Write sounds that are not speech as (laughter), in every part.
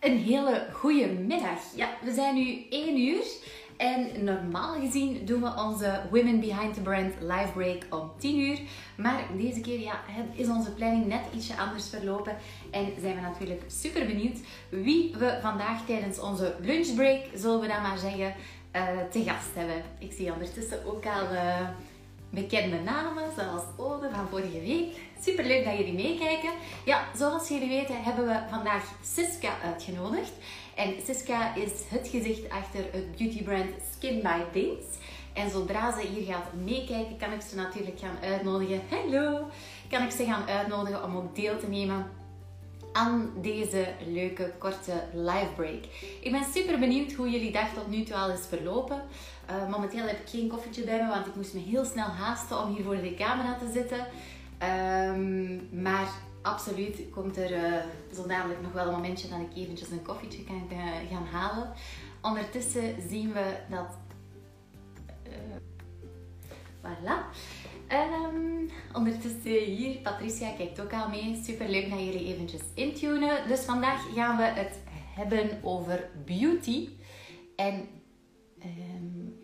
Een hele goede middag. Ja, we zijn nu 1 uur en normaal gezien doen we onze Women Behind the Brand live break om 10 uur. Maar deze keer ja, is onze planning net ietsje anders verlopen en zijn we natuurlijk super benieuwd wie we vandaag tijdens onze lunchbreak, zullen we dan maar zeggen, uh, te gast hebben. Ik zie ondertussen ook al uh, bekende namen, zoals Ode van vorige week. Super leuk dat jullie meekijken. Ja, zoals jullie weten hebben we vandaag Siska uitgenodigd. En Siska is het gezicht achter het beautybrand Skin by Things. En zodra ze hier gaat meekijken, kan ik ze natuurlijk gaan uitnodigen. Hallo! Kan ik ze gaan uitnodigen om ook deel te nemen aan deze leuke korte live break. Ik ben super benieuwd hoe jullie dag tot nu toe al is verlopen. Uh, momenteel heb ik geen koffietje bij me, want ik moest me heel snel haasten om hier voor de camera te zitten. Um, maar absoluut komt er uh, zo dadelijk nog wel een momentje dat ik eventjes een koffietje kan uh, gaan halen. Ondertussen zien we dat... voilà. Um, ondertussen hier, Patricia kijkt ook al mee. Super leuk dat jullie eventjes intunen. Dus vandaag gaan we het hebben over beauty. En um,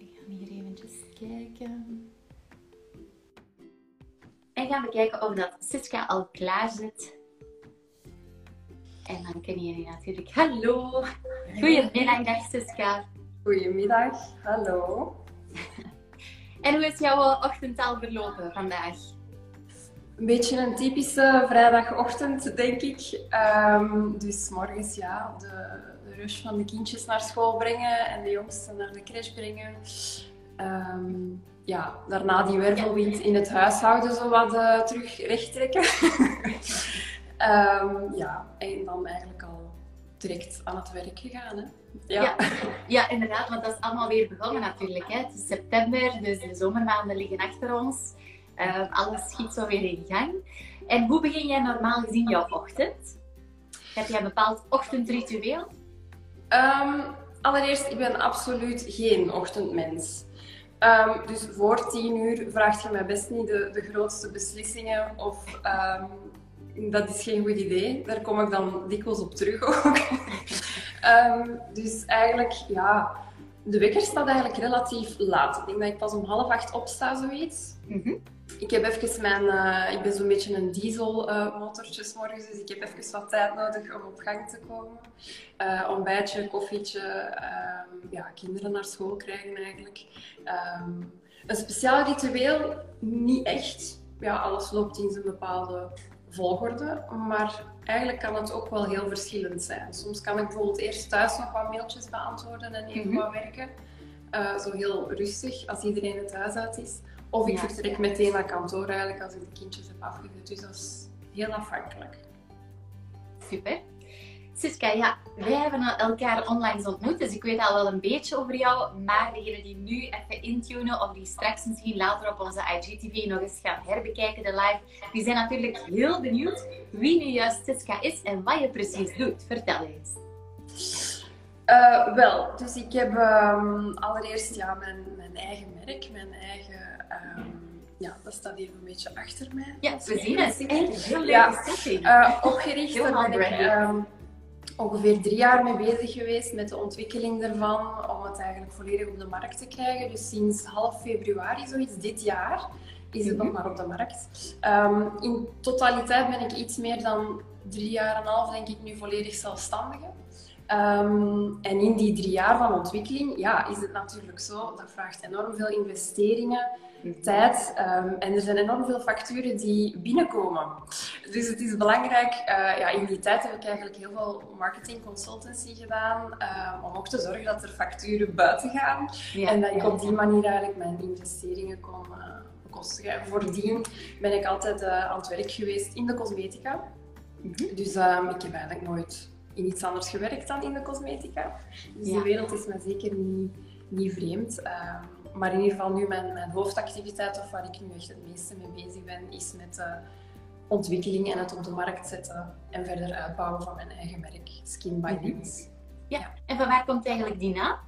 En gaan we kijken of dat Siska al klaar zit. En dan kunnen jullie natuurlijk... Hallo! Goedemiddag, dag Siska. Goedemiddag, hallo. En hoe is jouw ochtend al verlopen vandaag? Een beetje een typische vrijdagochtend, denk ik. Um, dus morgens ja, de, de rush van de kindjes naar school brengen en de jongste naar de crash brengen. Um, ja, daarna die wervelwind in het huishouden zo wat uh, terug recht trekken. um, (laughs) ja, en dan eigenlijk al direct aan het werk gegaan. Hè? Ja. ja. Ja, inderdaad, want dat is allemaal weer begonnen natuurlijk. Hè. Het is september, dus de zomermaanden liggen achter ons. Uh, alles schiet zo weer in gang. En hoe begin jij normaal gezien jouw ochtend? Heb jij een bepaald ochtendritueel? Um, allereerst, ik ben absoluut geen ochtendmens. Um, dus voor tien uur vraagt je mij best niet de, de grootste beslissingen of um, dat is geen goed idee. Daar kom ik dan dikwijls op terug ook. um, (laughs) dus eigenlijk, ja, de wekker staat eigenlijk relatief laat. Ik denk dat ik pas om half acht opsta, zoiets. -hmm. Ik heb even mijn, uh, ik ben zo'n beetje een diesel uh, motortje morgens, dus ik heb even wat tijd nodig om op gang te komen. Uh, ontbijtje, koffietje, um, ja, kinderen naar school krijgen eigenlijk. Um, een speciaal ritueel, niet echt. Ja, alles loopt in zijn bepaalde volgorde, maar eigenlijk kan het ook wel heel verschillend zijn. Soms kan ik bijvoorbeeld eerst thuis nog wat mailtjes beantwoorden en even mm -hmm. wat werken. zo heel rustig, als iedereen het huis uit is. Of ik ja. vertrek meteen naar kantoor eigenlijk als ik de kindjes heb afgezet. Dus dat is heel afhankelijk. Super. Siska, ja, wij hebben elkaar online ontmoet, dus ik weet al wel een beetje over jou. Maar degenen die nu even intunen of die straks misschien later op onze IGTV nog eens gaan herbekijken, de live, die zijn natuurlijk heel benieuwd wie nu juist Siska is en wat je precies doet. Vertel eens. Uh, wel, dus ik heb um, allereerst ja, mijn, mijn eigen merk, mijn eigen Um, ja, dat staat even een beetje achter mij. Ja, we zien het. Heel leuk ja, uh, opgericht. Daar ben ik um, ongeveer drie jaar mee bezig geweest met de ontwikkeling ervan, om het eigenlijk volledig op de markt te krijgen. Dus sinds half februari, zoiets dit jaar, is het nog maar op de markt. Um, in totaliteit ben ik iets meer dan drie jaar en een half, denk ik, nu volledig zelfstandige. Um, en in die drie jaar van ontwikkeling ja, is het natuurlijk zo, dat vraagt enorm veel investeringen, tijd um, en er zijn enorm veel facturen die binnenkomen. Dus het is belangrijk, uh, ja, in die tijd heb ik eigenlijk heel veel marketing consultancy gedaan uh, om ook te zorgen dat er facturen buiten gaan ja, en dat ik op die manier eigenlijk mijn investeringen kon uh, bekostigen. Voordien ben ik altijd aan het werk geweest in de cosmetica. Mm -hmm. Dus ik heb eigenlijk nooit in iets anders gewerkt dan in de cosmetica. Dus ja. die wereld is me zeker niet, niet vreemd. Uh, maar in ieder geval nu mijn, mijn hoofdactiviteit, of waar ik nu echt het meeste mee bezig ben, is met de ontwikkeling en het op de markt zetten en verder uitbouwen van mijn eigen merk, Skin by Dings. Mhm. Ja. ja, en van waar komt eigenlijk die naam?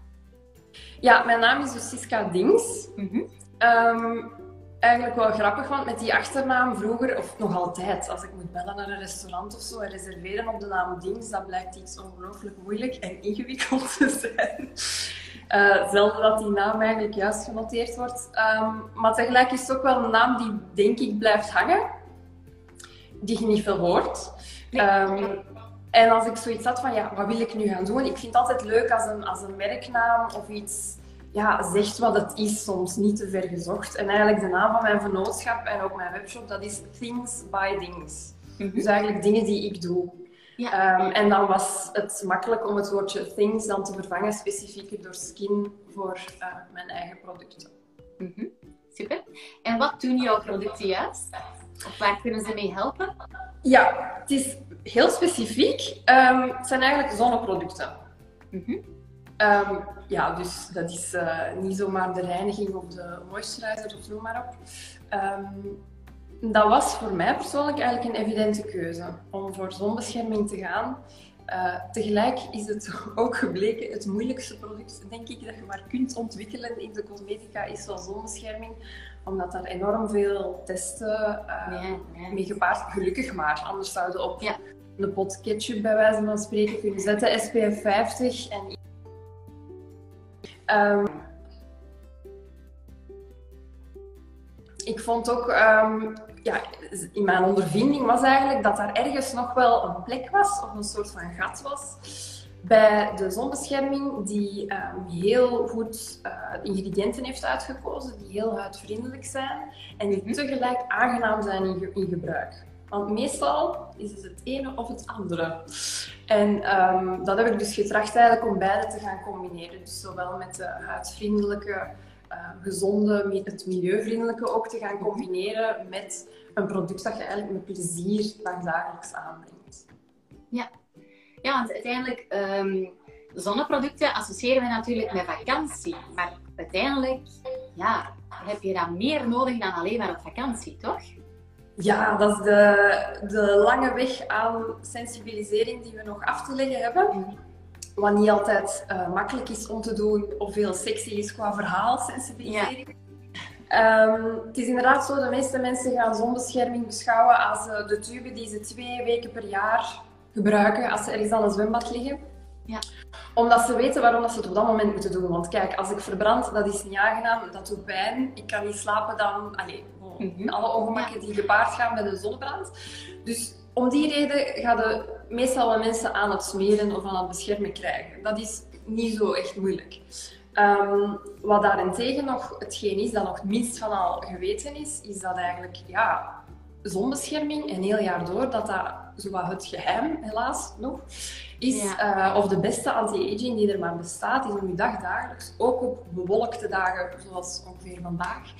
Ja, mijn naam is dus Siska Dings. Mm -hmm. um, eigenlijk wel grappig, want met die achternaam vroeger, of nog altijd, als ik moet bellen naar een restaurant of zo en reserveren op de naam Dings, dat blijkt iets ongelooflijk moeilijk en ingewikkeld te zijn. Uh, zelden dat die naam eigenlijk juist genoteerd wordt. Um, maar tegelijk is het ook wel een naam die, denk ik, blijft hangen. Die je niet veel hoort. Um, en als ik zoiets had van, ja, wat wil ik nu gaan doen? Ik vind het altijd leuk als een, als een merknaam of iets ja, zegt wat het is, soms niet te ver gezocht. En eigenlijk de naam van mijn vernootschap en ook mijn webshop, dat is Things by Things. Mhm. Dus eigenlijk dingen die ik doe. Ja. Um, en dan was het makkelijk om het woordje things dan te vervangen, specifieker door skin voor uh, mijn eigen producten. -hmm. Super. En wat doen jouw producten juist? Of waar kunnen ze mee helpen? Ja, het is heel specifiek. Um, het zijn eigenlijk zonneproducten. -hmm. Um, ja, dus dat is uh, niet zomaar de reiniging of de moisturizer of noem maar op. Um, dat was voor mij persoonlijk eigenlijk een evidente keuze om voor zonbescherming te gaan. Uh, tegelijk is het (laughs) ook gebleken, het moeilijkste product, denk ik, dat je maar kunt ontwikkelen in de cosmetica, is wel zonbescherming. Omdat daar enorm veel testen uh, mee gepaard Gelukkig maar, anders zouden op ja. een pot ketchup bij wijze van spreken kunnen zetten, SPF 50 en Um, ik vond ook, um, ja, in mijn ondervinding was eigenlijk dat er ergens nog wel een plek was, of een soort van gat was, bij de zonbescherming die um, heel goed uh, ingrediënten heeft uitgekozen, die heel huidvriendelijk zijn en die mhm. tegelijk aangenaam zijn in, in gebruik. Want meestal is het het ene of het andere. En um, dat heb ik dus getracht eigenlijk om beide te gaan combineren. Dus zowel met de huidvriendelijke, uh, gezonde, het milieuvriendelijke ook te gaan combineren met een product dat je eigenlijk met plezier dagelijks aanbrengt. Ja, ja want uiteindelijk, um, zonneproducten associëren we natuurlijk met vakantie. Maar uiteindelijk ja, heb je dat meer nodig dan alleen maar op vakantie, toch? Ja, dat is de, de lange weg aan sensibilisering die we nog af te leggen hebben. Wat niet altijd uh, makkelijk is om te doen of veel sexy is qua verhaalsensibilisering. Ja. Um, het is inderdaad zo, de meeste mensen gaan zonbescherming beschouwen als uh, de tube die ze twee weken per jaar gebruiken als ze ergens aan een zwembad liggen. Ja. Omdat ze weten waarom dat ze het op dat moment moeten doen. Want kijk, als ik verbrand, dat is niet aangenaam, dat doet pijn. Ik kan niet slapen dan. Allee, mm alle ongemakken die gepaard gaan met een zonnebrand. Dus om die reden gaan de meestal wel mensen aan het smeren of aan het beschermen krijgen. Dat is niet zo echt moeilijk. Um, wat daarentegen nog hetgeen is dat nog het minst van al geweten is, is dat eigenlijk ja, zonbescherming een heel jaar door, dat dat zowat het geheim helaas nog is, uh, of de beste anti-aging die er maar bestaat, is om je dag dagelijks, ook op bewolkte dagen zoals ongeveer vandaag,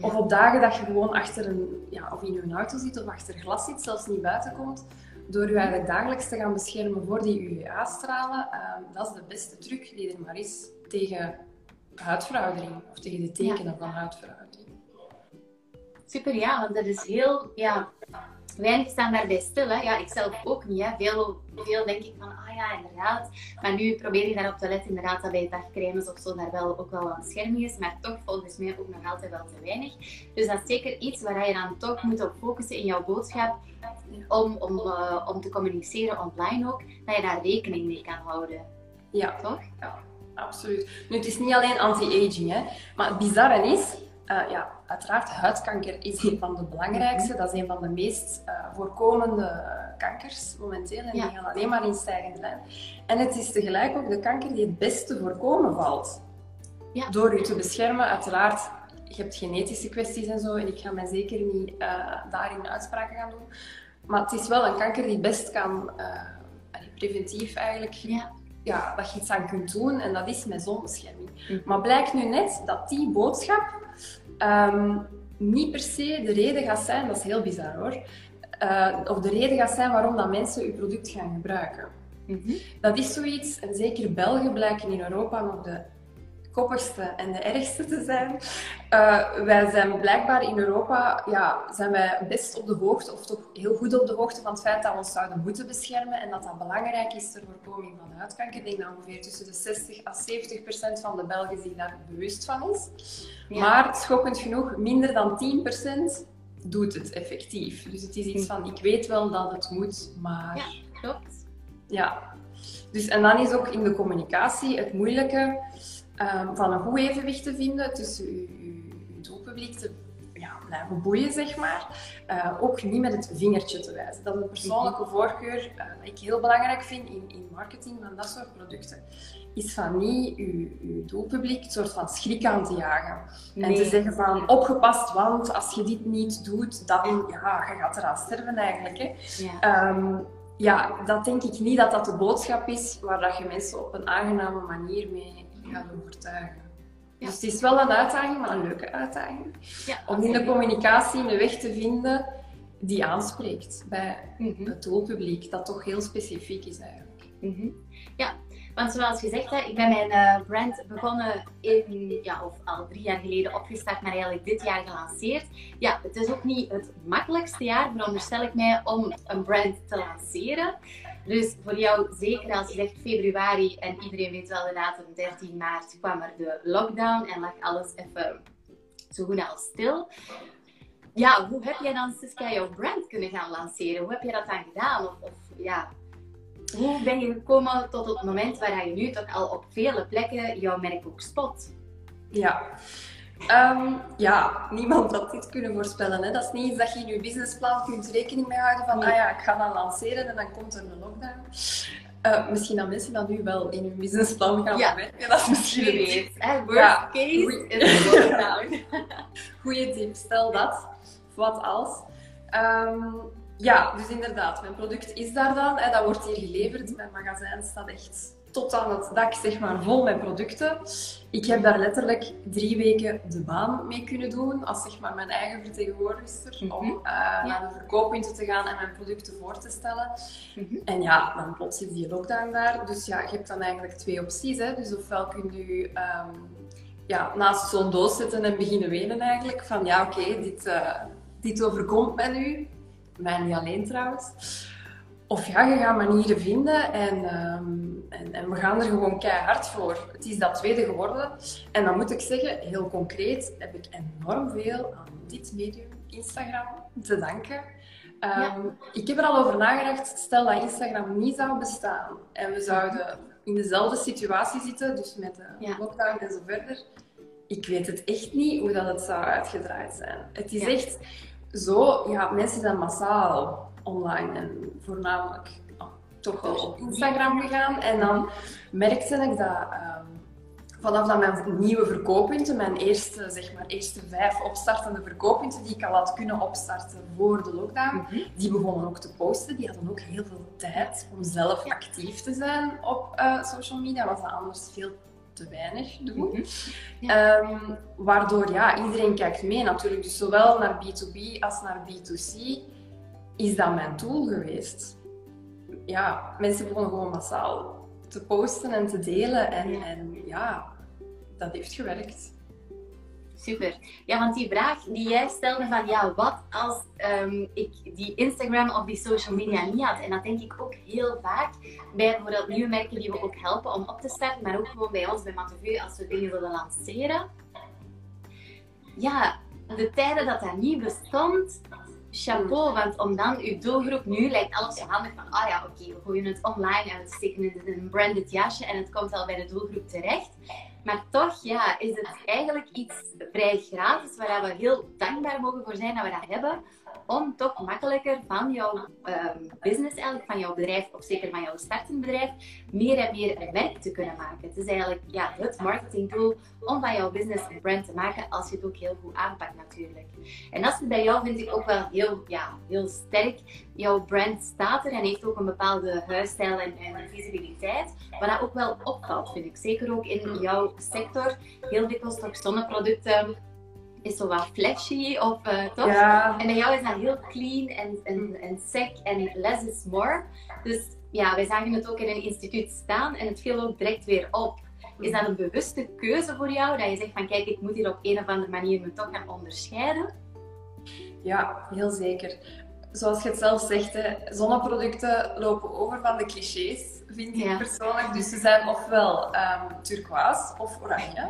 of op dagen dat je gewoon achter een, ja, of in je auto zit of achter glas zit, zelfs niet buiten komt, door je eigenlijk dagelijks te gaan beschermen voor die UVA-stralen, uh, ehm, dat is de beste truc die er maar is tegen huidveroudering of tegen de tekenen van huidveroudering. Super, ja, want dat is heel, ja, weinig staan daarbij stil. Hè. Ja, ik zelf ook niet. Hè. Veel, veel denk ik van, ah ja, inderdaad. Maar nu probeer je daarop te letten, inderdaad, dat bij dagcremes of zo daar wel, ook wel een bescherming is. Maar toch volgens mij ook nog altijd wel te weinig. Dus dat is zeker iets waar je dan toch moet op focussen in jouw boodschap. Om, om, uh, om te communiceren online ook, dat je daar rekening mee kan houden. Ja. Toch? Ja, absoluut. Nu, het is niet alleen anti-aging, hè. Maar het bizarre is, uh, ja, uiteraard, huidkanker is een van de belangrijkste. Dat is een van de meest uh, voorkomende kankers momenteel. En die gaan alleen maar in stijgende lijn. En het is tegelijk ook de kanker die het beste voorkomen valt. Ja. Door je te beschermen, uiteraard. Je hebt genetische kwesties en zo. En ik ga mij zeker niet uh, daarin uitspraken gaan doen. Maar het is wel een kanker die best kan, preventief eigenlijk, ja. Ja, dat je iets aan kunt doen. En dat is met zonbescherming. Mm. Maar blijkt nu net dat die boodschap Um, niet per se de reden gaat zijn, dat is heel bizar hoor, uh, of de reden gaat zijn waarom dat mensen uw product gaan gebruiken. Mm -hmm. Dat is zoiets, en zeker Belgen blijken in Europa nog de koppigste en de ergste te zijn. Uh, wij zijn blijkbaar in Europa, ja, zijn wij best op de hoogte, of toch heel goed op de hoogte van het feit dat we ons zouden moeten beschermen en dat dat belangrijk is ter voorkoming van huidkanker. Ik denk dat ongeveer tussen de 60 à 70 procent van de Belgen zich daar bewust van is. Maar schokkend genoeg, minder dan 10 procent doet het effectief. Dus het is iets van, ik weet wel dat het moet, maar... Ja, klopt. Ja. Dus, en dan is ook in de communicatie het moeilijke um, van een goed evenwicht te vinden tussen uw, uw doelpubliek te ja, blijven boeien, zeg maar. Uh, ook niet met het vingertje te wijzen. Dat is een persoonlijke mhm. voorkeur uh, dat ik heel belangrijk vind in, in marketing van dat soort producten. Is van niet uw, uw doelpubliek een soort van schrik aan te jagen. En te zeggen van opgepast, want als je dit niet doet, dan ja, je gaat eraan sterven eigenlijk. Hè. Ja. Um, ja, dat denk ik niet dat dat de boodschap is waar dat je mensen op een aangename manier mee gaan overtuigen. Dus het is wel een uitdaging, maar een leuke uitdaging. Ja, om in de communicatie een weg te vinden die aanspreekt bij mhm. het doelpubliek, dat toch heel specifiek is eigenlijk. Mhm. Ja, want zoals gezegd, hè, ik ben mijn uh, brand begonnen in, ja, of al drie jaar geleden opgestart, maar eigenlijk dit jaar gelanceerd. Ja, het is ook niet het makkelijkste jaar, veronderstel ik mij, om een brand te lanceren. Dus voor jou, zeker als je zegt februari en iedereen weet wel de datum 13 maart, kwam er de lockdown en lag alles even zo goed als stil. Ja, hoe heb jij dan, Siska, jouw brand kunnen gaan lanceren? Hoe heb je dat dan gedaan? Of, of ja, hoe ben je gekomen tot het moment waar je nu toch al op vele plekken jouw merk spot? Ja. Ehm, ja, niemand had dit kunnen voorspellen. Hè. Dat is niet iets dat je in je businessplan kunt rekening mee houden van, ah ja, ik ga dan lanceren en dan komt er een lockdown. Uh, misschien dat mensen dat nu wel in hun businessplan gaan ja. verwerken. Dat is misschien weet. Worst ja. case is lockdown. (laughs) Goeie tip, stel dat. Wat als. Um, ja, dus inderdaad, mijn product is daar dan. Hè, dat wordt hier geleverd. Mijn magazijn staat echt tot aan het dak, zeg maar, vol met producten. Ik heb daar letterlijk drie weken de baan mee kunnen doen, als zeg maar mijn eigen vertegenwoordigster, mhm. om uh, naar de verkooppunten te gaan en mijn producten voor te stellen. Mhm. En ja, dan plots is die lockdown daar. Dus ja, je hebt dan eigenlijk twee opties. Hè. Dus ofwel kun je um, ja, naast zo'n doos zitten en beginnen wenen eigenlijk, van ja, oké, dit, uh, dit overkomt mij nu. Mij niet alleen trouwens. Of ja, je gaat manieren vinden en, um, en, en, we gaan er gewoon keihard voor. Het is dat tweede geworden. En dan moet ik zeggen, heel concreet, heb ik enorm veel aan dit medium, Instagram, te danken. Um, Ik heb er al over nagedacht, stel dat Instagram niet zou bestaan en we zouden in dezelfde situatie zitten, dus met de lockdown en zo verder. Ik weet het echt niet hoe dat het zou uitgedraaid zijn. Het is echt zo, ja, mensen zijn massaal online en voornamelijk oh, toch wel op Instagram gegaan. En dan merkte ik dat um, vanaf dat mijn nieuwe verkooppunten, mijn eerste, zeg maar, eerste vijf opstartende verkooppunten die ik al had kunnen opstarten voor de lockdown, mhm. die begonnen ook te posten. Die hadden ook heel veel tijd om zelf actief te zijn op uh, social media, was dat anders veel te weinig doen. Mhm. Ehm, waardoor ja, iedereen kijkt mee natuurlijk. Dus zowel naar B2B als naar B2C is dat mijn tool geweest. Ja, mensen begonnen gewoon massaal te posten en te delen. En, en ja, dat heeft gewerkt. Super. Ja, want die vraag die jij stelde van ja, wat als um, ik die Instagram of die social media niet had? En dat denk ik ook heel vaak bij bijvoorbeeld nieuwe merken die we ook helpen om op te starten, maar ook gewoon bij ons, bij Mateveu, als we dingen willen lanceren. Ja, de tijden dat dat niet bestond, chapeau, want om dan uw doelgroep, nu lijkt alles zo handig van, ah ja, oké, we gooien het online en we steken het in een branded jasje en het komt al bij de doelgroep terecht. Maar toch ja, is het eigenlijk iets vrij gratis, waar we heel dankbaar mogen voor zijn dat we dat hebben om toch makkelijker van jouw ehm, business, eigenlijk van jouw bedrijf, of zeker van jouw startend bedrijf, meer en meer werk te kunnen maken. Het is eigenlijk ja, het marketingtool om van jouw business een brand te maken, als je het ook heel goed aanpakt natuurlijk. En dat is bij jou vind ik ook wel heel, ja, heel sterk. Jouw brand staat er en heeft ook een bepaalde huisstijl en, en visibiliteit, wat dat ook wel opvalt, vind ik. Zeker ook in jouw sector. Heel dikwijls toch zonneproducten is zo wat flashy of uh, toch? En bij jou is dat heel clean en, en, en sec en less is more. Dus ja, wij zagen het ook in een instituut staan en het viel ook direct weer op. Is dat een bewuste keuze voor jou? Dat je zegt van kijk, ik moet hier op een of andere manier me toch gaan onderscheiden? Ja, heel zeker. Zoals je het zelf zegt, hè, zonneproducten lopen over van de clichés, vind ik persoonlijk. Dus ze zijn ofwel um, turquoise of oranje.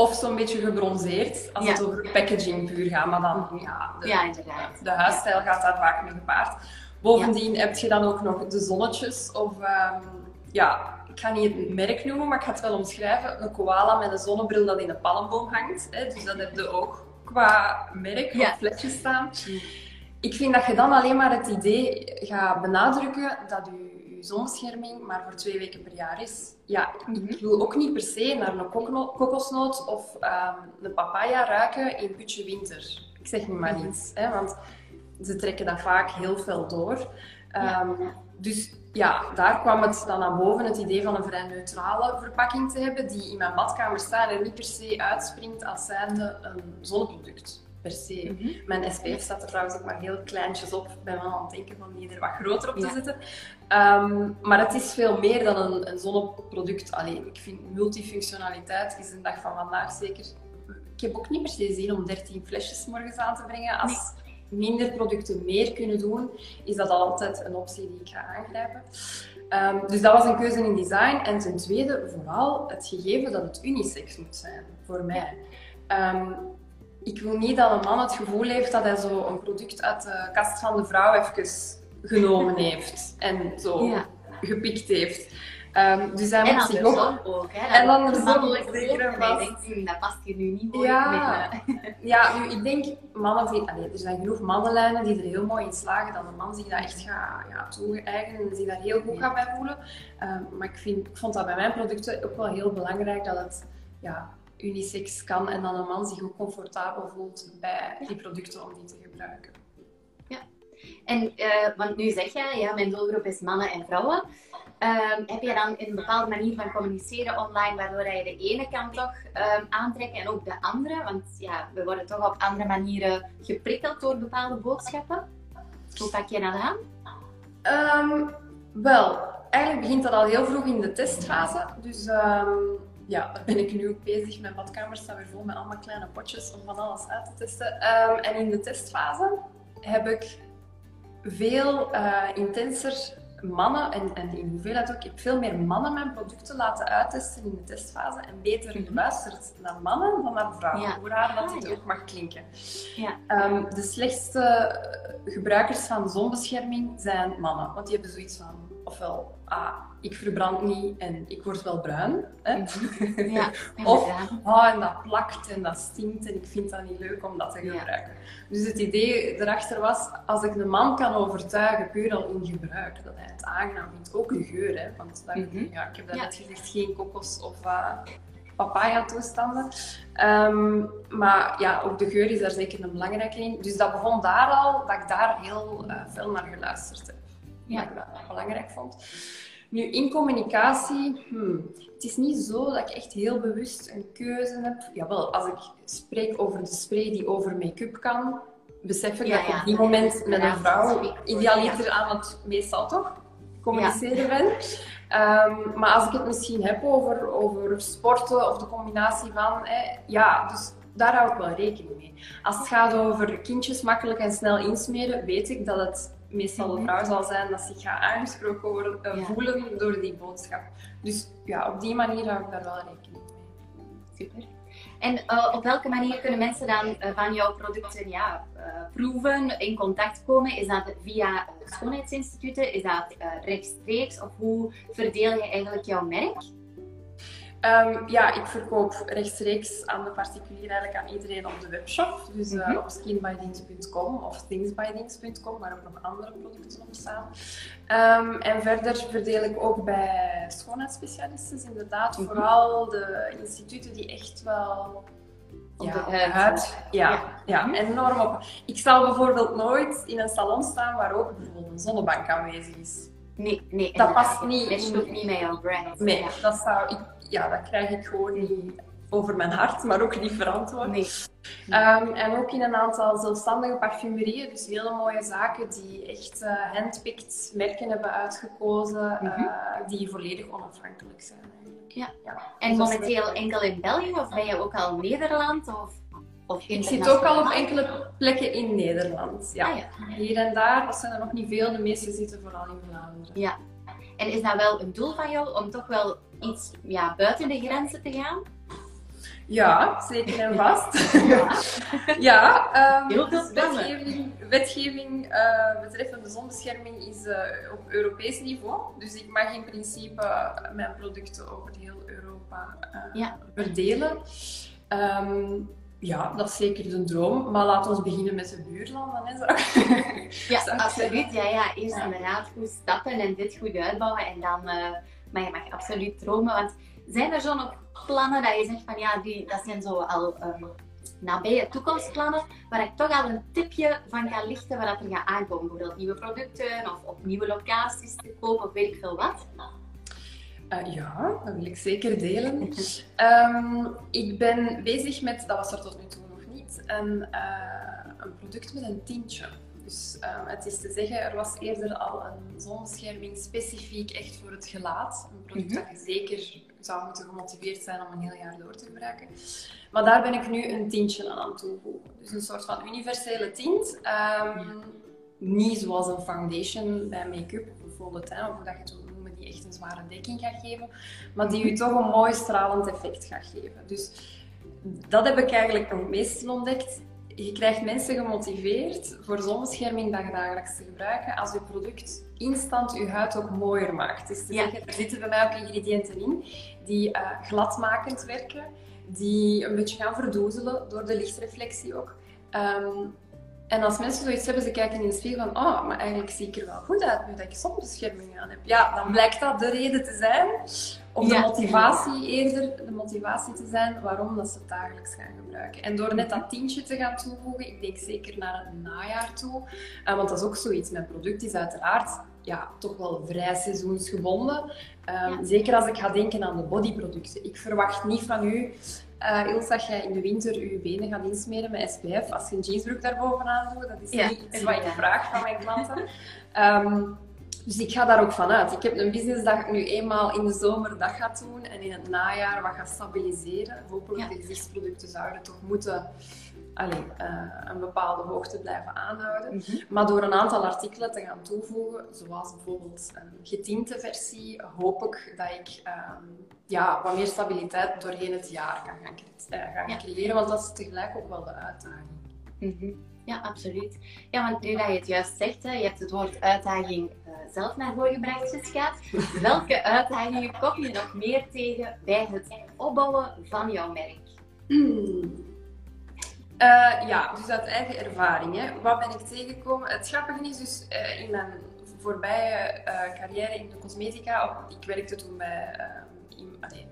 Of zo'n beetje gebronzeerd, als het over packaging puur gaat. Maar dan, ja, de, ja, inderdaad. de huisstijl gaat daar vaak mee gepaard. Bovendien heb je dan ook nog de zonnetjes of... Um, ja, ik ga niet het merk noemen, maar ik ga het wel omschrijven. Een koala met een zonnebril dat in een palmboom hangt. Hè, dus dat heb je ook qua merk op flesjes staan. Ik vind dat je dan alleen maar het idee gaat benadrukken dat je, je zonbescherming maar voor twee weken per jaar is. Ja, ik mhm. wil ook niet per se naar een kokosnoot of um, een papaya ruiken in putje winter. Ik zeg nu maar mhm. iets, hè, want ze trekken dat vaak heel veel door. Um, dus ja, daar kwam het dan naar boven, het idee van een vrij neutrale verpakking te hebben, die in mijn badkamer staat en niet per se uitspringt als zijnde een zonneproduct. Per se. Mhm. Mijn SPF staat er trouwens ook maar heel kleintjes op. Ik ben wel aan het denken van die er wat groter op te zetten. Um, maar het is veel meer dan een, een zonneproduct alleen. Ik vind multifunctionaliteit is een dag van vandaag zeker. Ik heb ook niet per se zin om 13 flesjes morgens aan te brengen. Als, minder producten meer kunnen doen, is dat altijd een optie die ik ga aangrijpen. Um, dus dat was een keuze in design. En ten tweede, vooral het gegeven dat het unisex moet zijn, voor mij. Um, ik wil niet dat een man het gevoel heeft dat hij zo een product uit de kast van de vrouw even genomen (laughs) heeft en zo gepikt heeft. Um, dus hij moet zich ook... ook hè? En dan er zeker van... dat past je nu niet mooi ja. Met, (laughs) ja, nu, ik denk, mannen... Allee, er zijn genoeg mannenlijnen die er heel mooi in slagen dat een man zich dat echt gaat ja, toe-eigenen en zich daar heel goed gaat bij voelen. Um, maar ik, vind, ik vond dat bij mijn producten ook wel heel belangrijk dat het ja, unisex kan en dat een man zich ook comfortabel voelt bij die producten om die te gebruiken. Ja, en uh, want nu zeg je, ja, mijn doelgroep is mannen en vrouwen. Um, heb je dan een bepaalde manier van communiceren online, waardoor je de ene kant toch um, aantrekt en ook de andere? Want ja, we worden toch op andere manieren geprikkeld door bepaalde boodschappen. Hoe pak je dat aan? Um, wel, eigenlijk begint dat al heel vroeg in de testfase. Dus ja, daar ben ik nu ook bezig. Mijn badkamer staat weer vol met allemaal kleine potjes om van alles uit te testen. en in de testfase heb ik veel uh, intenser mannen, en, en in hoeveelheid ook, ik heb veel meer mannen mijn producten laten uittesten in de testfase en beter mhm. geluisterd naar mannen dan naar vrouwen. Ja. Hoe raar dat het ah, ook mag klinken. Ja. Um, de slechtste gebruikers van zonbescherming zijn mannen, want die hebben zoiets van, ofwel, ah, ik verbrand niet en ik word wel bruin. Hè? Mhm. Ja, (laughs) of, ah, en dat plakt en dat stinkt en ik vind dat niet leuk om dat te gebruiken. Dus het idee erachter was, als ik de man kan overtuigen, puur al in gebruik, dat hij het aangenaam vindt, ook de geur, hè, want dat, mhm. ja, ik heb dat net gezegd, geen kokos of uh, papaya toestanden. Ehm, maar ja, ook de geur is daar zeker een belangrijke in. Dus dat begon daar al, dat ik daar heel uh, veel naar geluisterd heb. Ja. Dat ik dat belangrijk vond. Nu, in communicatie, hmm, het is niet zo dat ik echt heel bewust een keuze heb. Jawel, als ik spreek over de spray die over make-up kan, besef ik dat ik op die moment met een vrouw idealiter aan het meestal toch communiceren ben. Um, maar als ik het misschien heb over, over sporten of de combinatie van, ja, dus daar hou ik wel rekening mee. Als het gaat over kindjes makkelijk en snel insmeren, weet ik dat het meestal de vrouw zal zijn dat zich gaat aangesproken worden, uh, voelen door die boodschap. Dus ja, op die manier hou ik daar wel rekening mee. Super. En uh, op welke manier kunnen mensen dan uh, van jouw producten ja, proeven, in contact komen? Is dat via schoonheidsinstituten? Is dat rechtstreeks? Of hoe verdeel je eigenlijk jouw merk? Um, ja, ik verkoop rechtstreeks aan de particulier, eigenlijk aan iedereen op de webshop. Dus uh, op skinbythings.com of thingsbythings.com, waar ook nog andere producten op staan. Um, en verder verdeel ik ook bij schoonheidsspecialisten, inderdaad. Mhm. Vooral de instituten die echt wel ja, de huid. Ja, ja. ja mhm. enorm op. Ik zal bijvoorbeeld nooit in een salon staan waar ook bijvoorbeeld een zonnebank aanwezig is. Nee, nee. Dat past niet. Dat niet met jouw brand. Nee, dat zou ik ja, dat krijg ik gewoon niet over mijn hart, maar ook niet verantwoord. Nee. Ehm, en ook in een aantal zelfstandige parfumerieën, dus hele mooie zaken die echt uh, handpicked merken hebben uitgekozen, Mhm. eh, die volledig onafhankelijk zijn. Eigenlijk. Ja. Ja. En Dus momenteel enkel in België of ben je ook al Nederland? Of, of Ik zit ook al op enkele plekken in Nederland. Ja. Ah, ja. Hier en daar, dat zijn er nog niet veel. De meeste zitten vooral in Vlaanderen. Ja. En is dat wel een doel van jou om toch wel iets ja, buiten de grenzen te gaan? Ja, zeker en vast. (laughs) ja, ehm, Heel veel dus wetgeving, wetgeving eh, betreffende zonbescherming is eh, op Europees niveau. Dus ik mag in principe eh, mijn producten over heel Europa eh, Ja. verdelen. Ehm, ja, dat is zeker de droom. Maar laten we beginnen met de buurlanden. Hè, ik- Ja, (laughs) absoluut. Ja, ja. Eerst Ja. inderdaad goed stappen en dit goed uitbouwen. En dan maar je mag absoluut dromen. Want zijn er zo nog plannen dat je zegt van ja, die, dat zijn zo al ehm, nabije toekomstplannen, waar ik toch al een tipje van kan lichten waar dat er gaat aankomen? Bijvoorbeeld nieuwe producten of op nieuwe locaties te kopen of weet ik veel wat. Eh, ja, dat wil ik zeker delen. (laughs) Ehm, ik ben bezig met, dat was er tot nu toe nog niet, een, eh, een product met een tintje. Dus ehm, het is te zeggen, er was eerder al een zonbescherming specifiek echt voor het gelaat. Een product Mhm. dat je zeker zou moeten gemotiveerd zijn om een heel jaar door te gebruiken. Maar daar ben ik nu een tintje aan aan toevoegen. Dus een soort van universele tint. Ehm, Niet zoals een foundation bij make-up de teint, of hoe dat je het wil noemen, die echt een zware dekking gaat geven. Maar die je toch een mooi stralend effect gaat geven. Dus dat heb ik eigenlijk nog meestal ontdekt. Je krijgt mensen gemotiveerd voor zonbescherming dat je dagelijks te gebruiken als je product instant je huid ook mooier maakt. Dus te Ja. zeggen, er zitten bij mij ook ingrediënten in die eh, gladmakend werken, die een beetje gaan verdoezelen door de lichtreflectie ook. Ehm, en als mensen zoiets hebben, ze kijken in de spiegel van, oh, maar eigenlijk zie ik er wel goed uit nu dat ik zonbescherming aan heb. Ja, dan blijkt dat de reden te zijn, of de Ja. motivatie eerder, de motivatie te zijn waarom dat ze het dagelijks gaan gebruiken. En door net dat tientje te gaan toevoegen, ik denk zeker naar het najaar toe, eh, want dat is ook zoiets, mijn product is uiteraard ja, toch wel vrij seizoensgebonden. Ehm, Ja. Zeker als ik ga denken aan de bodyproducten. Ik verwacht niet van u, eh Ilse, dat jij in de winter je benen gaat insmeren met SPF. Als je een jeansbroek daarbovenaan doet, dat is Ja, niet iets wat ik inderdaad. vraag van mijn klanten. Ehm, dus ik ga daar ook vanuit. Ik heb een business dat ik nu eenmaal in de zomer dat ga doen en in het najaar wat ga stabiliseren. Hopelijk Ja. de gezichtsproducten zouden toch moeten allee, eh, een bepaalde hoogte blijven aanhouden. Mhm. Maar door een aantal artikelen te gaan toevoegen, zoals bijvoorbeeld een getinte versie, hoop ik dat ik ehm, ja, wat meer stabiliteit doorheen het jaar kan gaan, cre- eh, gaan Ja. creëren. Want dat is tegelijk ook wel de uitdaging. Mhm. Ja, absoluut. Ja, want nu dat je het juist zegt, hè, je hebt het woord uitdaging eh, zelf naar voren gebracht, Jessica. (laughs) Welke uitdagingen kom je nog meer tegen bij het opbouwen van jouw merk? Hmm. Eh, ja, dus uit eigen ervaring. Hè. Wat ben ik tegengekomen? Het grappige is dus eh, in mijn voorbije eh, carrière in de cosmetica, ik werkte toen bij in- allee,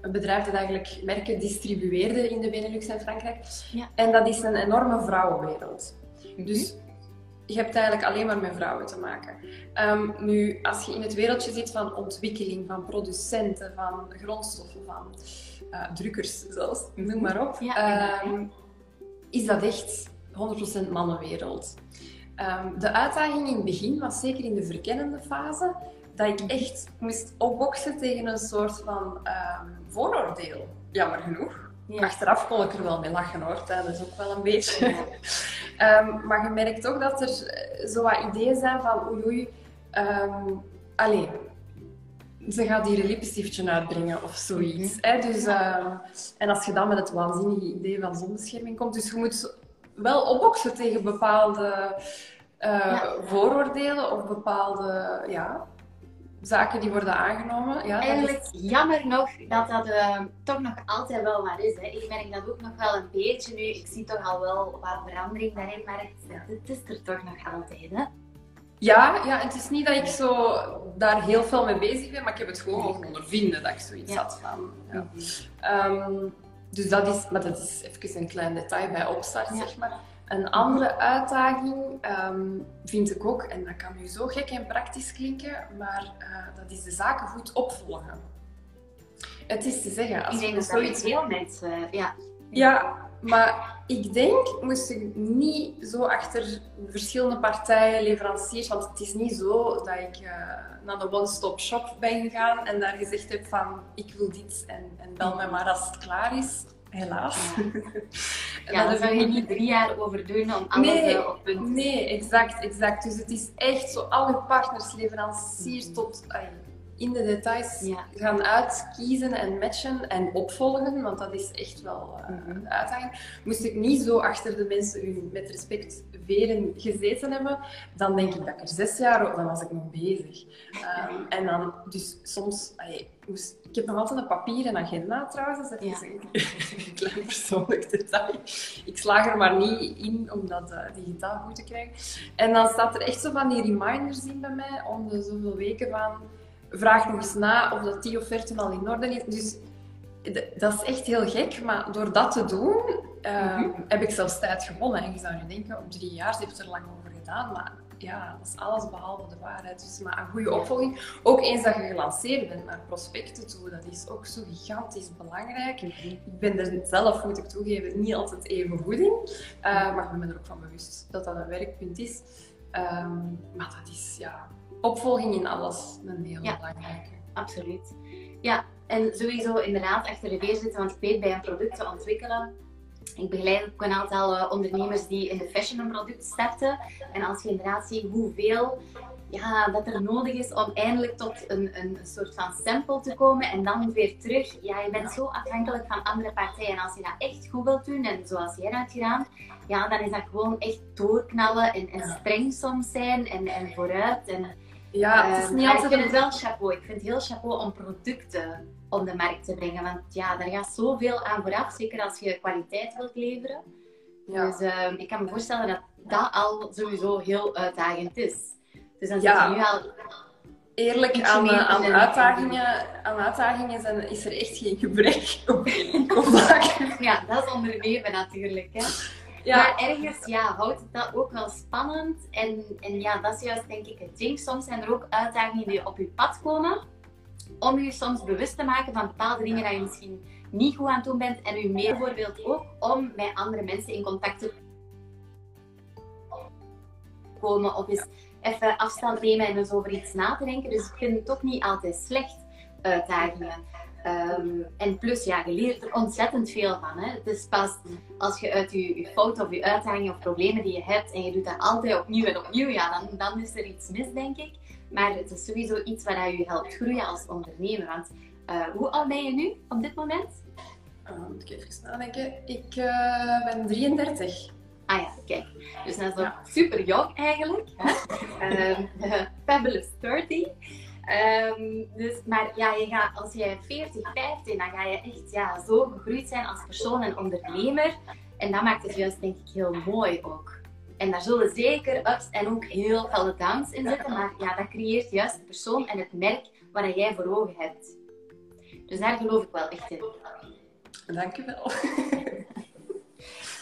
een bedrijf dat eigenlijk merken distribueerde in de Benelux en Frankrijk. Ja. En dat is een enorme vrouwenwereld. Mhm. Dus je hebt eigenlijk alleen maar met vrouwen te maken. Ehm, nu, als je in het wereldje zit van ontwikkeling, van producenten, van grondstoffen, van drukkers zelfs, noem maar op, Ja, ehm, is dat echt 100% mannenwereld. Ehm, de uitdaging in het begin was zeker in de verkennende fase dat ik echt moest opboksen tegen een soort van ehm, vooroordeel. Jammer genoeg. Ja. Achteraf kon ik er wel mee lachen hoor, dat is ook wel een beetje. Ehm, maar je merkt toch dat er eh, zo wat ideeën zijn van oei oei, allee, ze gaat hier een lippenstiftje uitbrengen of zoiets. hè? Dus, ehm, en als je dan met het waanzinnige idee van zonbescherming komt, dus je moet wel opboksen tegen bepaalde eh, Ja. vooroordelen of bepaalde ja, zaken die worden aangenomen. Ja, is- Eigenlijk jammer nog dat dat eh, toch nog altijd wel maar is. Hè. Ik merk dat ook nog wel een beetje nu. Ik zie toch al wel wat verandering daarin, maar het, het is er toch nog altijd. Hè. Ja, ja, het is niet dat ik zo daar heel veel mee bezig ben, maar ik heb het gewoon mogen ondervinden dat ik zoiets Ja. had van. Ja. Mhm. Ehm, dus dat is, maar dat is even een klein detail bij opstart, Ja. zeg maar. Een andere uitdaging ehm, vind ik ook, en dat kan nu zo gek en praktisch klinken, maar eh, dat is de zaken goed opvolgen. Het is te zeggen. Als ik denk dat zoiets veel mensen, ja. Ja, maar ik denk, moest ik niet zo achter verschillende partijen, leveranciers, want het is niet zo dat ik uh, naar de one-stop shop ben gegaan en daar gezegd heb van, ik wil dit en, en bel mij maar als het klaar is. Helaas. Ja, (laughs) daar zou je niet drie jaar over doen om alles nee, eh, op punt Nee, exact, exact. Dus het is echt zo, alle partners, leveranciers tot in de details gaan uitkiezen en matchen en opvolgen, want dat is echt wel uh, een uitdaging. Moest ik niet zo achter de mensen hun met respect veren gezeten hebben, dan denk ik dat ik er zes jaar, dan was ik nog bezig. Um, (laughs) en dan, dus soms, moest, ik heb nog altijd een papieren agenda trouwens, dat is (laughs) een klein persoonlijk detail. Ik slaag er maar niet in om dat uh, digitaal goed te krijgen. En dan staat er echt zo van die reminders in bij mij om de zoveel weken van vraag nog eens na of dat die offerte al in orde is. Dus dat is echt heel gek, maar door dat te doen ehm, mhm. heb ik zelfs tijd gewonnen. En je zou nu denken, op drie jaar, ze heeft er lang over gedaan, maar ja, dat is alles behalve de waarheid. Dus maar een goede opvolging, ook eens dat je gelanceerd bent naar prospecten toe, dat is ook zo gigantisch belangrijk. Mhm. Ik ben er zelf, moet ik toegeven, niet altijd even goed in, uh, maar ik ben er ook van bewust dat dat een werkpunt is. Ehm, maar dat is, ja, opvolging in alles een heel ja, belangrijke. Absoluut. Ja, en sowieso inderdaad achter de deur zitten, want ik weet bij een product te ontwikkelen. Ik begeleid ook een aantal eh, ondernemers die in de fashion een product starten. En als je inderdaad ziet hoeveel ja, dat er nodig is om eindelijk tot een, een soort van sample te komen en dan weer terug. Ja, je bent zo afhankelijk van andere partijen. En als je dat echt goed wilt doen, en zoals jij dat hebt gedaan, ja, dan is dat gewoon echt doorknallen en, en streng soms zijn en, en vooruit. En, ja, het is ehm, niet altijd... Ik vind het wel chapeau. Ik vind het heel chapeau om producten op de markt te brengen. Want ja, daar gaat zoveel aan vooraf. Zeker als je kwaliteit wilt leveren. Ja. Dus uh, ik kan me voorstellen dat dat al sowieso heel uitdagend is. Dus dan zit je nu al... Eerlijk, aan, uh, aan, uitdagingen, aan uitdagingen zijn, is er echt geen gebrek op (laughs) Ja, dat is ondernemen natuurlijk. Hè. Ja. Maar ergens ja, houdt het dat ook wel spannend. En, en ja, dat is juist denk ik het ding. Soms zijn er ook uitdagingen die op je pad komen. Om je soms bewust te maken van bepaalde dingen dat je misschien niet goed aan het doen bent. En u meer bijvoorbeeld ook om met andere mensen in contact te komen. Of eens even afstand nemen en eens over iets na te denken. Dus ik vind het toch niet altijd slecht uitdagingen. Um, en plus, ja, je leert er ontzettend veel van. Hè. Het is pas als je uit je, je fouten of je uitdagingen of problemen die je hebt en je doet dat altijd opnieuw en opnieuw, ja, dan, dan is er iets mis, denk ik. Maar het is sowieso iets wat je helpt groeien als ondernemer. Want uh, hoe oud ben je nu op dit moment? Uh, moet ik even nadenken. Ik uh, ben 33. Ah ja, kijk. Dus dat is ja. super jong eigenlijk. Hè? uh, (laughs) (laughs) fabulous 30. Um, dus, maar ja, je gaat, als je 40, 50, dan ga je echt ja, zo gegroeid zijn als persoon en ondernemer. En dat maakt het juist denk ik heel mooi ook. En daar zullen zeker ups en ook heel veel downs in zitten. Maar ja, dat creëert juist de persoon en het merk waar jij voor ogen hebt. Dus daar geloof ik wel echt in. Dankjewel.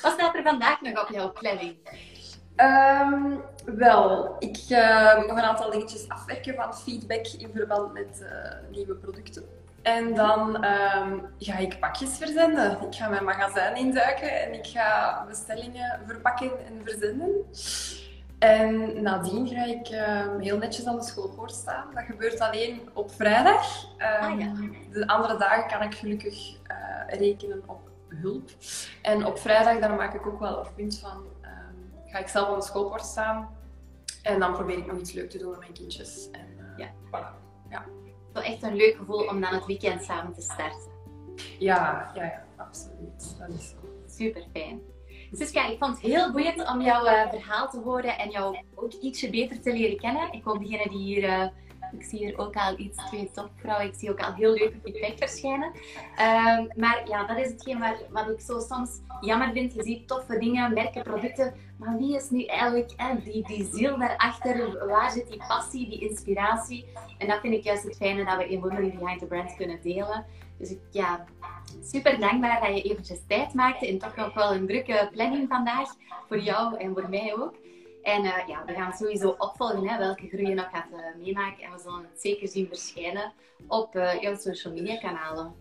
Wat staat er vandaag nog op jouw planning? Um, wel, ik uh, nog een aantal dingetjes afwerken van feedback in verband met uh, nieuwe producten. En dan um, ga ik pakjes verzenden. Ik ga mijn magazijn induiken en ik ga bestellingen verpakken en verzenden. En nadien ga ik uh, heel netjes aan de schoolpoort staan. Dat gebeurt alleen op vrijdag. Ah, ja. De andere dagen kan ik gelukkig eh, rekenen op hulp. En op vrijdag dan maak ik ook wel een punt van ga ik zelf aan de schoolpoort staan. En dan probeer ik nog iets leuk te doen met mijn kindjes. En, uh, ja. Voilà. ja. Wel echt een leuk gevoel om dan het weekend samen te starten. Ja, ja, ja, absoluut. Dat is zo. Super fijn. Siska, ik vond het heel boeiend om jouw uh, verhaal te horen en jou ook ietsje beter te leren kennen. Ik hoop degene die hier uh, ik zie hier ook al iets, twee topvrouwen. Ik zie ook al heel leuke feedback verschijnen. Ehm, maar ja, dat is hetgeen waar, wat ik zo soms jammer vind. Je ziet toffe dingen, merken, producten. Maar wie is nu eigenlijk die, die ziel daarachter? Waar zit die passie, die inspiratie? En dat vind ik juist het fijne dat we in Women Behind the Brand kunnen delen. Dus ik, ja, super dankbaar dat je eventjes tijd maakte in toch nog wel een drukke planning vandaag. Voor jou en voor mij ook. En uh, ja, we gaan sowieso opvolgen hè, welke groei je nog gaat uh, meemaken. En we zullen het zeker zien verschijnen op uh, jouw social media kanalen.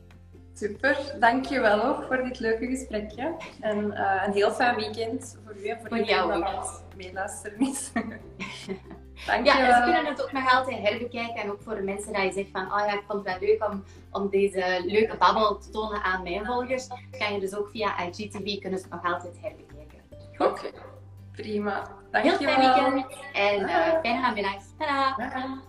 Super, dankjewel ook voor dit leuke gesprekje. En een heel fijn weekend voor u en voor, voor jou dat meeluisteren is. (laughs) Dankjewel. Ja, ze kunnen het ook nog altijd herbekijken. En ook voor de mensen die je zegt van, oh ja, ik vond het wel leuk om, om deze leuke babbel te tonen aan mijn volgers. Kan je dus ook via IGTV kunnen ze het nog altijd herbekijken. Oké, prima. Dankjewel. Heel fijn weekend en uh, fijne namiddag. Tada!